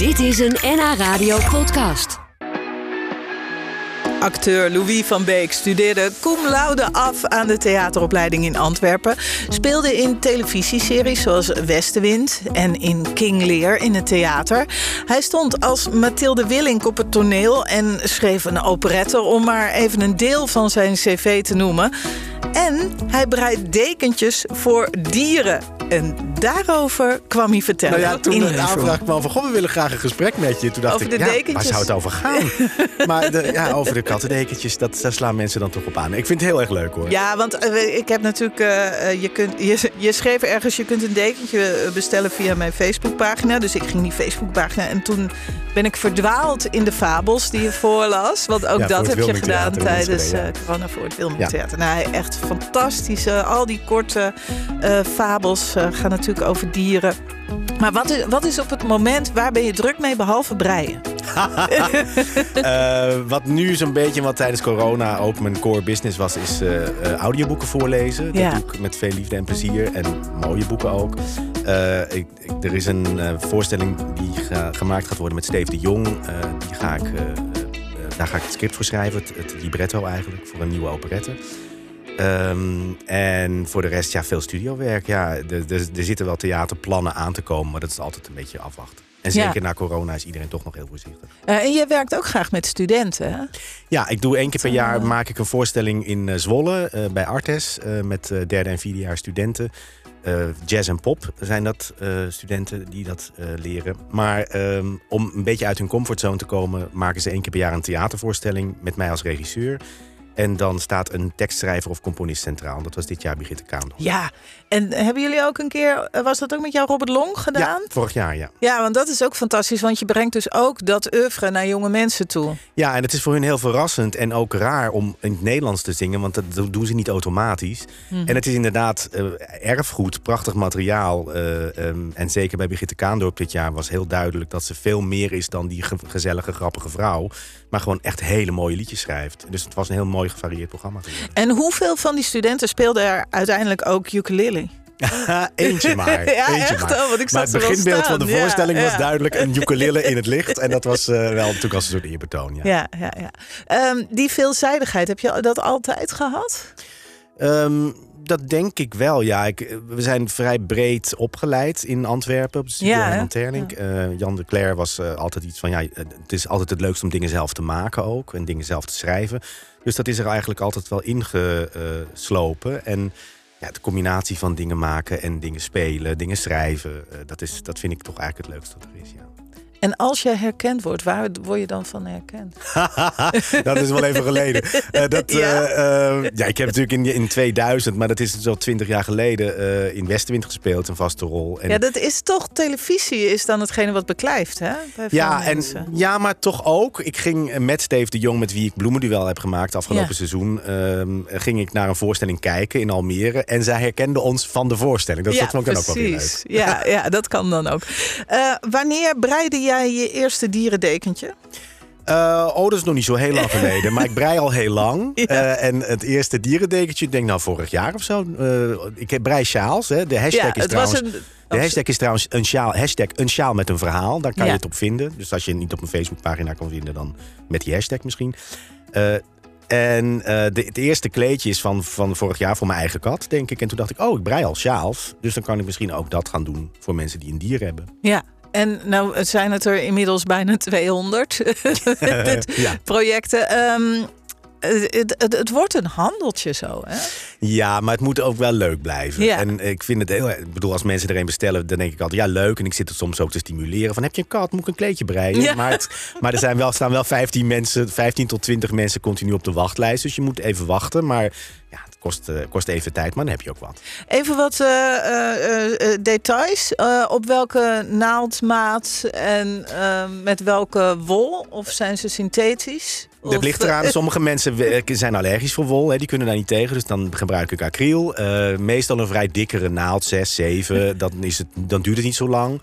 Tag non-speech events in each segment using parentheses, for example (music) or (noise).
Dit is een NH Radio podcast. Acteur Louis van Beek studeerde cum laude af aan de theateropleiding in Antwerpen. Speelde in televisieseries zoals Westenwind en in King Lear in het theater. Hij stond als Mathilde Willink op het toneel en schreef een operette om maar even een deel van zijn cv te noemen. En hij breidt dekentjes voor dieren. En daarover kwam hij vertellen. Nou ja, toen in de aanvraag kwam van... Goh, we willen graag een gesprek met je. Toen dacht Over ik, de ja, waar dekentjes. zou het over gaan? (laughs) maar de, ja, over de kattendekentjes, dat, daar slaan mensen dan toch op aan. Ik vind het heel erg leuk hoor. Ja, want eh, ik heb natuurlijk. eh, eh, je, kunt, je, je schreef ergens, je kunt een dekentje bestellen via mijn Facebookpagina. Dus ik ging die Facebookpagina. En toen ben ik verdwaald in de fabels die je voorlas. Want ook Ja, dat heb je gedaan tijdens ja. corona voor het Ja. Wilmingtheater. Nou, echt fantastische. Al die korte fabels eh, gaan natuurlijk over dieren. Maar wat is, wat is op het moment, waar ben je druk mee behalve breien? (laughs) Eh, wat nu zo'n beetje, wat tijdens corona ook mijn core business was, is eh, audioboeken voorlezen. Dat Ja. doe ik met veel liefde en plezier. En mooie boeken ook. Ik, ik- er is een voorstelling die ge- gemaakt gaat worden met Steve de Jong. Die ga ik, daar ga ik het script voor schrijven. Het, het libretto eigenlijk, voor een nieuwe operette. Ehm, en voor de rest, ja, veel studiowerk. Ja, er, er, er zitten wel theaterplannen aan te komen, maar dat is altijd een beetje afwachten. En Ja. zeker na corona is iedereen toch nog heel voorzichtig. Eh, en je werkt ook graag met studenten, hè? Ja, ik doe één keer per jaar maak ik een voorstelling in eh, Zwolle eh, bij Artes met derde en vierde jaar studenten. Jazz en pop zijn dat studenten die dat leren. Maar ehm, om een beetje uit hun comfortzone te komen, maken ze één keer per jaar een theatervoorstelling met mij als regisseur. En dan staat een tekstschrijver of componist centraal. Dat was dit jaar Brigitte Kaandel. Ja, en hebben jullie ook een keer, eh, was dat ook met jou Robert Long gedaan? Ja, vorig jaar, ja. Ja, want dat is ook fantastisch, want je brengt dus ook dat oeuvre naar jonge mensen toe. Ja, en het is voor hun heel verrassend en ook raar om in het Nederlands te zingen, want dat doen ze niet automatisch. En het is inderdaad eh, erfgoed, prachtig materiaal. eh, ehm, en zeker bij Brigitte Kaandorp dit jaar was heel duidelijk dat ze veel meer is dan die ge- gezellige, grappige vrouw. Maar gewoon echt hele mooie liedjes schrijft. Dus het was een heel mooi gevarieerd programma. En hoeveel van die studenten speelden er uiteindelijk ook ukulele? (laughs) Eentje maar. (laughs) Ja, eentje echt maar. want ik maar het beginbeeld van de. Ja, voorstelling was ja. duidelijk een ukulele in het (laughs) licht. En dat was eh, wel natuurlijk als een soort eerbetoon. Ja. Ja, ja, ja. Ehm, die veelzijdigheid, heb je dat altijd gehad? Ehm, dat denk ik wel, ja. Ik, we zijn vrij breed opgeleid in Antwerpen op de studio Ja, Terlink. Eh, Jan de Cler was eh, altijd iets van... ja, eh, het is altijd het leukst om dingen zelf te maken ook. En dingen zelf te schrijven. Dus dat is er eigenlijk altijd wel ingeslopen. En ja, de combinatie van dingen maken en dingen spelen, dingen schrijven... dat, is, dat vind ik toch eigenlijk het leukste wat er is, ja. En als je herkend wordt, waar word je dan van herkend? (laughs) dat is wel even geleden. Eh, dat, (laughs) Ja? ja? ja, ik heb natuurlijk in, in 2000, maar dat is zo 20 jaar geleden, eh, in Westenwind gespeeld, een vaste rol. En, Ja, dat is toch, televisie is dan hetgene wat beklijft, hè? Bij ja, en, mensen. ja, maar toch ook. Ik ging met Steve de Jong, met wie ik Bloemenduel heb gemaakt afgelopen Ja. seizoen, ehm, ging ik naar een voorstelling kijken in Almere. En zij herkende ons van de voorstelling. Dat, ja, dat vond ik dan ook wel weer precies. leuk. Ja, ja, dat kan dan ook. Eh, wanneer breide jij je eerste dierendekentje? Eh, oh, dat is nog niet zo heel lang geleden. maar ik brei al heel lang. (laughs) Ja. Eh, en het eerste dierendekentje, ik denk nou vorig jaar of zo. Eh, ik heb brei sjaals. Hè. De hashtag ja, is het was trouwens... een. De hashtag is trouwens een sjaal, hashtag een sjaal met een verhaal. Daar kan Ja. je het op vinden. Dus als je het niet op mijn Facebookpagina kan vinden, dan met die hashtag misschien. En de, het eerste kleedje is van, van vorig jaar voor mijn eigen kat, denk ik. En toen dacht ik, oh, ik brei al sjaals. Dus dan kan ik misschien ook dat gaan doen voor mensen die een dier hebben. Ja. En nou zijn het er inmiddels bijna 200 (laughs) dit (laughs) Ja. projecten. Ehm, het, het, het wordt een handeltje zo, hè? Ja, maar het moet ook wel leuk blijven. Ja. En ik vind het heel... Ik bedoel, als mensen er een bestellen, dan denk ik altijd... Ja, leuk. En ik zit het soms ook te stimuleren. Van, heb je een kat? Moet ik een kleedje breien? Ja. Maar, het, maar er zijn wel, staan wel 15, mensen, 15 tot 20 mensen continu op de wachtlijst. Dus je moet even wachten. Maar ja, kost, eh, kost even tijd. Maar dan heb je ook wat. Even wat eh, eh, details. Op welke naaldmaat en met welke wol? Of zijn ze synthetisch? Dat Of, ligt eraan. (laughs) Sommige mensen zijn allergisch voor wol. Hè. Die kunnen daar niet tegen. Dus dan gebruik ik acryl. Meestal een vrij dikkere naald. 6, 7. (laughs) Dan, is het, dan duurt het niet zo lang.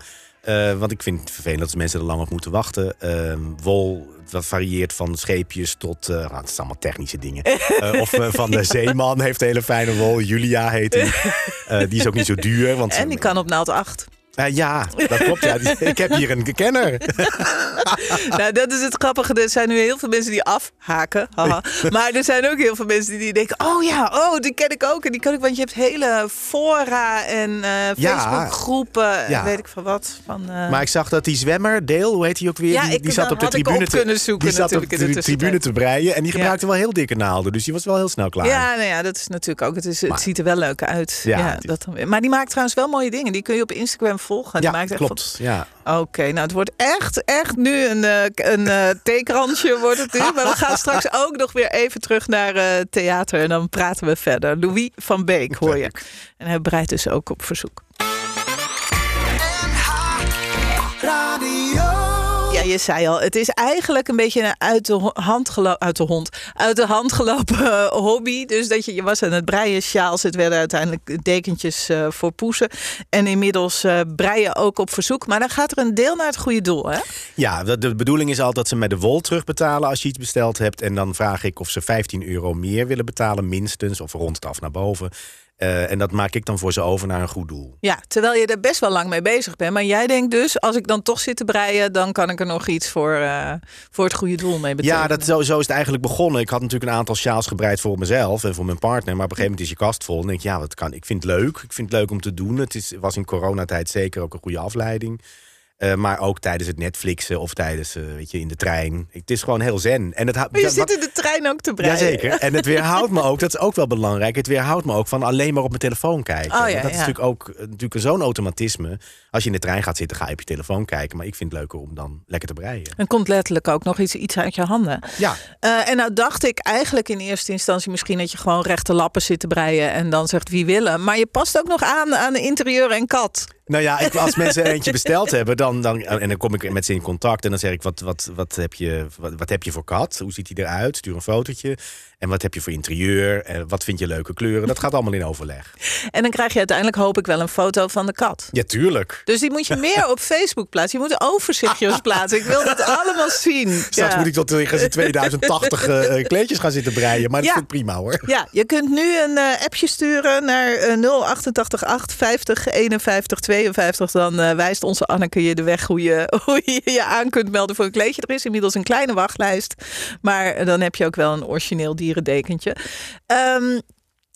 Want ik vind het vervelend dat mensen er lang op moeten wachten. Ehm, wol, dat varieert van scheepjes tot... nou, het zijn allemaal technische dingen. (laughs) Eh, of eh, van de zeeman heeft hele fijne wol. Julia heet die. (laughs) Die is ook niet zo duur. Want, En die kan op naald 8. Eh, ja, dat klopt. Ja. Ik heb hier een kenner. (laughs) nou, dat is het grappige. Er zijn nu heel veel mensen die afhaken. Haha. (laughs) Maar er zijn ook heel veel mensen die denken: oh ja, oh, die ken ik ook. En die kan ik, want je hebt hele fora en eh Ja. Facebookgroepen. Ja. Weet ik van wat. Van, eh, Maar ik zag dat die zwemmer, Dale, hoe heet hij ook weer? Ja, die, ik- die zat op de tribune op te, kunnen zoeken die zat op de de tribune te breien. En die gebruikte wel heel dikke naalden. Dus die was wel heel snel klaar. Ja, nou ja, dat is natuurlijk ook. Het, is, het ziet er wel leuk uit. Ja, dat. Maar die maakt trouwens wel mooie dingen. Die kun je op Instagram volgen. Die Ja, maakt echt klopt. Ja. Oké, nou het wordt echt, echt nu een, eh, een eh (laughs) theekransje wordt het nu. Maar we gaan straks ook nog weer even terug naar eh, theater. En dan praten we verder. Louis van Beek hoor je. En hij bereidt dus ook op verzoek. Ja, je zei al, het is eigenlijk een beetje een uit de hand gelopen, uit de hond, uit de hand eh, hobby. Dus dat je, je was aan het breien, sjaals, het werden uiteindelijk dekentjes eh, voor poesen. En inmiddels eh breien ook op verzoek. Maar dan gaat er een deel naar het goede doel, hè? Ja, de bedoeling is altijd dat ze met de wol terugbetalen als je iets besteld hebt. En dan vraag ik of ze 15 euro meer willen betalen, minstens. Of rond het af naar boven. Eh, en dat maak ik dan voor ze over naar een goed doel. Ja, terwijl je er best wel lang mee bezig bent. Maar jij denkt dus, als ik dan toch zit te breien, dan kan ik er nog iets voor, eh, voor het goede doel mee betekenen. Ja, dat, zo, zo is het eigenlijk begonnen. Ik had natuurlijk een aantal sjaals gebreid voor mezelf en voor mijn partner. Maar op een gegeven moment is je kast vol. En denk ik, ja, wat kan, ik vind het leuk. Ik vind het leuk om te doen. Het is, was in coronatijd zeker ook een goede afleiding. Eh, maar ook tijdens het Netflixen of tijdens, eh, weet je, in de trein. Het is gewoon heel zen. En het, Maar je dat- zit in de trein ook te breien. Jazeker. En het weerhoudt me ook, dat is ook wel belangrijk. Het weerhoudt me ook van alleen maar op mijn telefoon kijken. Oh ja, dat is natuurlijk ook eh, natuurlijk zo'n automatisme. Als je in de trein gaat zitten, ga je op je telefoon kijken. Maar ik vind het leuker om dan lekker te breien. Dan komt letterlijk ook nog iets, iets uit je handen. Ja, en nou dacht ik eigenlijk in eerste instantie misschien dat je gewoon rechte lappen zit te breien en dan zegt wie willen. Maar je past ook nog aan aan de interieur en kat. Nou ja, ik, als mensen eentje besteld hebben, dan, dan, en dan kom ik met ze in contact en dan zeg ik: wat, wat, wat, heb, je, wat, wat heb je voor kat? Hoe ziet hij eruit? Stuur een fotootje. En wat heb je voor interieur? En wat vind je leuke kleuren? Dat gaat allemaal in overleg. En dan krijg je uiteindelijk hoop ik wel een foto van de kat. Ja, tuurlijk. Dus die moet je meer op Facebook plaatsen. Je moet overzichtjes plaatsen. Ik wil dat allemaal zien. (laughs) Straks Ja. moet ik tot tegen 2080 eh, kleedjes gaan zitten breien. Maar dat Ja. vind ik prima hoor. Ja, je kunt nu een eh, appje sturen naar eh 0888 50 51 52. Dan eh, wijst onze Anneke je de weg hoe je, (laughs) hoe je je aan kunt melden voor een kleedje. Er is inmiddels een kleine wachtlijst. Maar dan heb je ook wel een origineel dierendekentje. Ehm,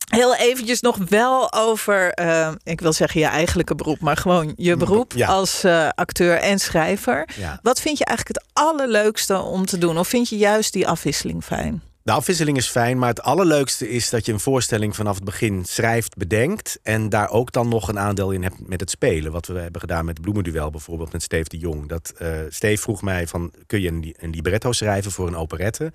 Heel eventjes nog wel over, eh, ik wil zeggen je eigenlijke beroep, maar gewoon je beroep Ja. als eh, acteur en schrijver. Ja. Wat vind je eigenlijk het allerleukste om te doen? Of vind je juist die afwisseling fijn? De afwisseling is fijn, maar het allerleukste is dat je een voorstelling vanaf het begin schrijft, bedenkt. En daar ook dan nog een aandeel in hebt met het spelen. Wat we hebben gedaan met Bloemenduel bijvoorbeeld met Steve de Jong. Dat, eh Steve vroeg mij van, kun je een, li- een libretto schrijven voor een operette?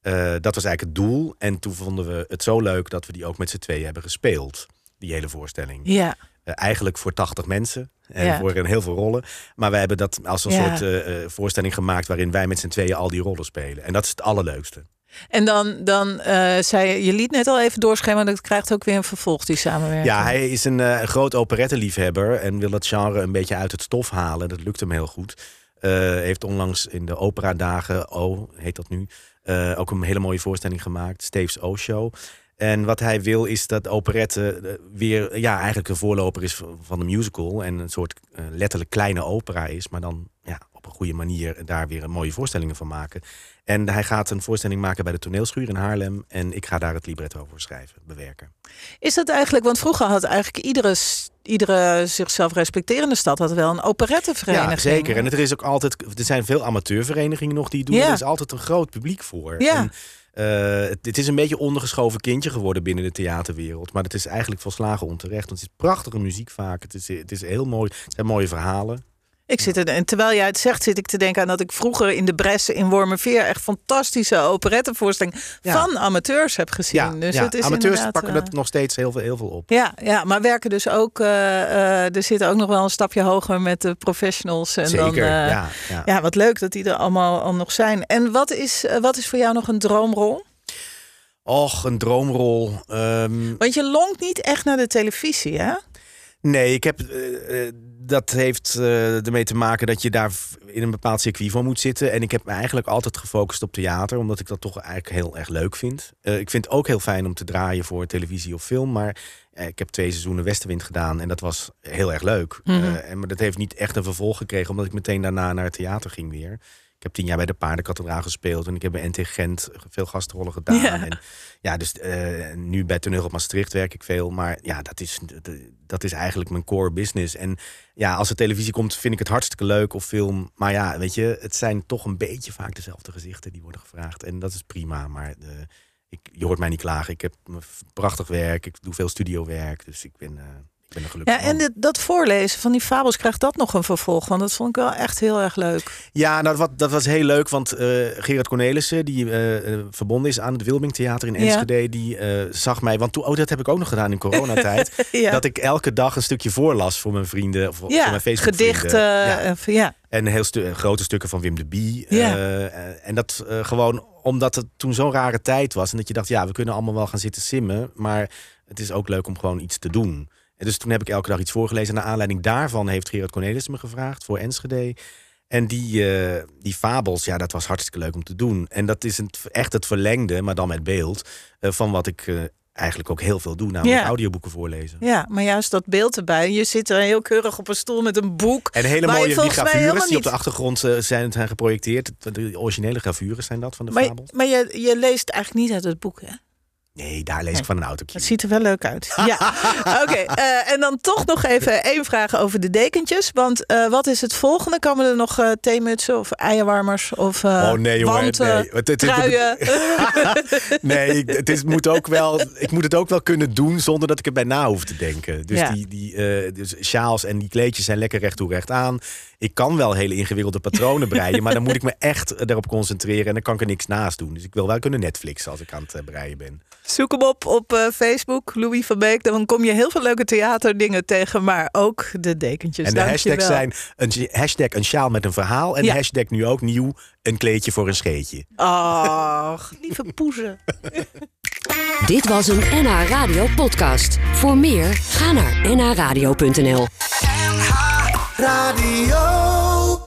Eh, dat was eigenlijk het doel. En toen vonden we het zo leuk dat we die ook met z'n tweeën hebben gespeeld. Die hele voorstelling. Ja. Eh, eigenlijk voor 80 mensen. En Ja. voor heel veel rollen. Maar wij hebben dat als een Ja. soort eh, voorstelling gemaakt waarin wij met z'n tweeën al die rollen spelen. En dat is het allerleukste. En dan, dan zei je, je liet net al even doorschemeren, dat krijgt ook weer een vervolg, die samenwerking. Ja, hij is een groot operetteliefhebber en wil het genre een beetje uit het stof halen. Dat lukt hem heel goed. Eh, heeft onlangs in de operadagen, O heet dat nu, eh, ook een hele mooie voorstelling gemaakt, Steve's O-show. En wat hij wil is dat operette eh, weer ja, eigenlijk een voorloper is van- de musical. En een soort letterlijk kleine opera is, maar dan ja, op een goede manier daar weer een mooie voorstellingen van maken. En hij gaat een voorstelling maken bij de toneelschuur in Haarlem. En ik ga daar het libretto voor schrijven, bewerken. Is dat eigenlijk, want vroeger had eigenlijk iedere, iedere zichzelf respecterende stad had wel een operettevereniging. Ja, zeker. En er is ook altijd, er zijn veel amateurverenigingen nog die doen. Ja. Er is altijd een groot publiek voor. Ja. En, eh, het, het is een beetje ondergeschoven kindje geworden binnen de theaterwereld. Maar het is eigenlijk volslagen onterecht. Want het is prachtige muziek vaak. Het is, het is heel mooi. Het zijn mooie verhalen. Ik zit er, en terwijl jij het zegt, zit ik te denken aan dat ik vroeger in de Bresse in Wormerveer echt fantastische operettevoorstellingen Ja. van amateurs heb gezien. Ja, dus ja. het is amateurs pakken eh, het nog steeds heel veel, heel veel op. Ja, ja, maar werken dus ook. eh, eh, er zitten ook nog wel een stapje hoger met de professionals. En Zeker, dan, ja, wat leuk dat die er allemaal al nog zijn. En wat is, wat is voor jou nog een droomrol? Och, een droomrol. Ehm, Want je longt niet echt naar de televisie, hè? Nee, ik heb, eh, eh, dat heeft eh, ermee te maken dat je daar in een bepaald circuit voor moet zitten. En ik heb me eigenlijk altijd gefocust op theater, omdat ik dat toch eigenlijk heel erg leuk vind. Ik vind het ook heel fijn om te draaien voor televisie of film, maar ik heb twee seizoenen Westenwind gedaan en dat was heel erg leuk. Mhm. En, maar dat heeft niet echt een vervolg gekregen, omdat ik meteen daarna naar het theater ging weer. Ik heb tien jaar bij de Paardenkathedraal gespeeld en ik heb bij NT Gent veel gastrollen gedaan. Ja. En ja, dus eh, nu bij Toneel op Maastricht werk ik veel. Maar ja, dat is, dat is eigenlijk mijn core business. En ja, als er televisie komt, vind ik het hartstikke leuk of film. Maar ja, weet je, het zijn toch een beetje vaak dezelfde gezichten die worden gevraagd. En dat is prima, maar eh, ik, je hoort mij niet klagen. Ik heb een prachtig werk, ik doe veel studiowerk. Dus ik ben, eh, ik ben een gelukkig Ja, en dit, dat voorlezen van die fabels, krijgt dat nog een vervolg? Want dat vond ik wel echt heel erg leuk. Ja, nou, wat, dat was heel leuk, want eh, Gerard Cornelissen, die eh, verbonden is aan het Wilming Theater in Ja. Enschede, die eh, zag mij, want toen, oh, dat heb ik ook nog gedaan in coronatijd, (laughs) Ja, dat ik elke dag een stukje voorlas voor mijn vrienden, of voor mijn Facebook gedichten. Ja. ja. En heel stu- grote stukken van Wim de Bie. Ja. En dat eh, gewoon omdat het toen zo'n rare tijd was. En dat je dacht, ja, we kunnen allemaal wel gaan zitten simmen. Maar het is ook leuk om gewoon iets te doen. En dus toen heb ik elke dag iets voorgelezen. En naar aanleiding daarvan heeft Gerard Cornelis me gevraagd voor Enschede. En die, eh, die fabels, ja, dat was hartstikke leuk om te doen. En dat is echt het verlengde, maar dan met beeld, eh, van wat ik eh, eigenlijk ook heel veel doe. Namelijk Ja. audioboeken voorlezen. ja, maar juist dat beeld erbij. Je zit er heel keurig op een stoel met een boek. En hele mooie die gravures die op de achtergrond zijn, zijn geprojecteerd. De originele gravures zijn dat van de Maar, fabels. maar je, je leest eigenlijk niet uit het boek, hè? Nee, daar lees ik van een autootje. Het ziet er wel leuk uit. (laughs) Ja, oké. eh, en dan toch nog even één vraag over de dekentjes. Want eh, wat is het volgende? Komen er nog eh theemutsen of eierwarmers of Oh nee, jongen. wanten, nee. Het- het- het- truien? (laughs) nee, ik- het is, moet ook wel, ik moet het ook wel kunnen doen zonder dat ik erbij na hoef te denken. Dus Ja. die, die dus sjaals en die kleedjes zijn lekker recht toe recht aan. Ik kan wel hele ingewikkelde patronen breien, maar dan moet ik me echt erop concentreren en dan kan ik er niks naast doen. Dus ik wil wel kunnen Netflixen als ik aan het breien ben. Zoek hem op op eh, Facebook, Louis van Beek. Dan kom je heel veel leuke theaterdingen tegen, maar ook de dekentjes. en de hashtags zijn een hashtag een sjaal met een verhaal en Ja. hashtag nu ook nieuw een kleedje voor een scheetje. Ach, (laughs) lieve poezen. (laughs) Dit was een NH Radio podcast. Voor meer, ga naar nhradio.nl. Radio.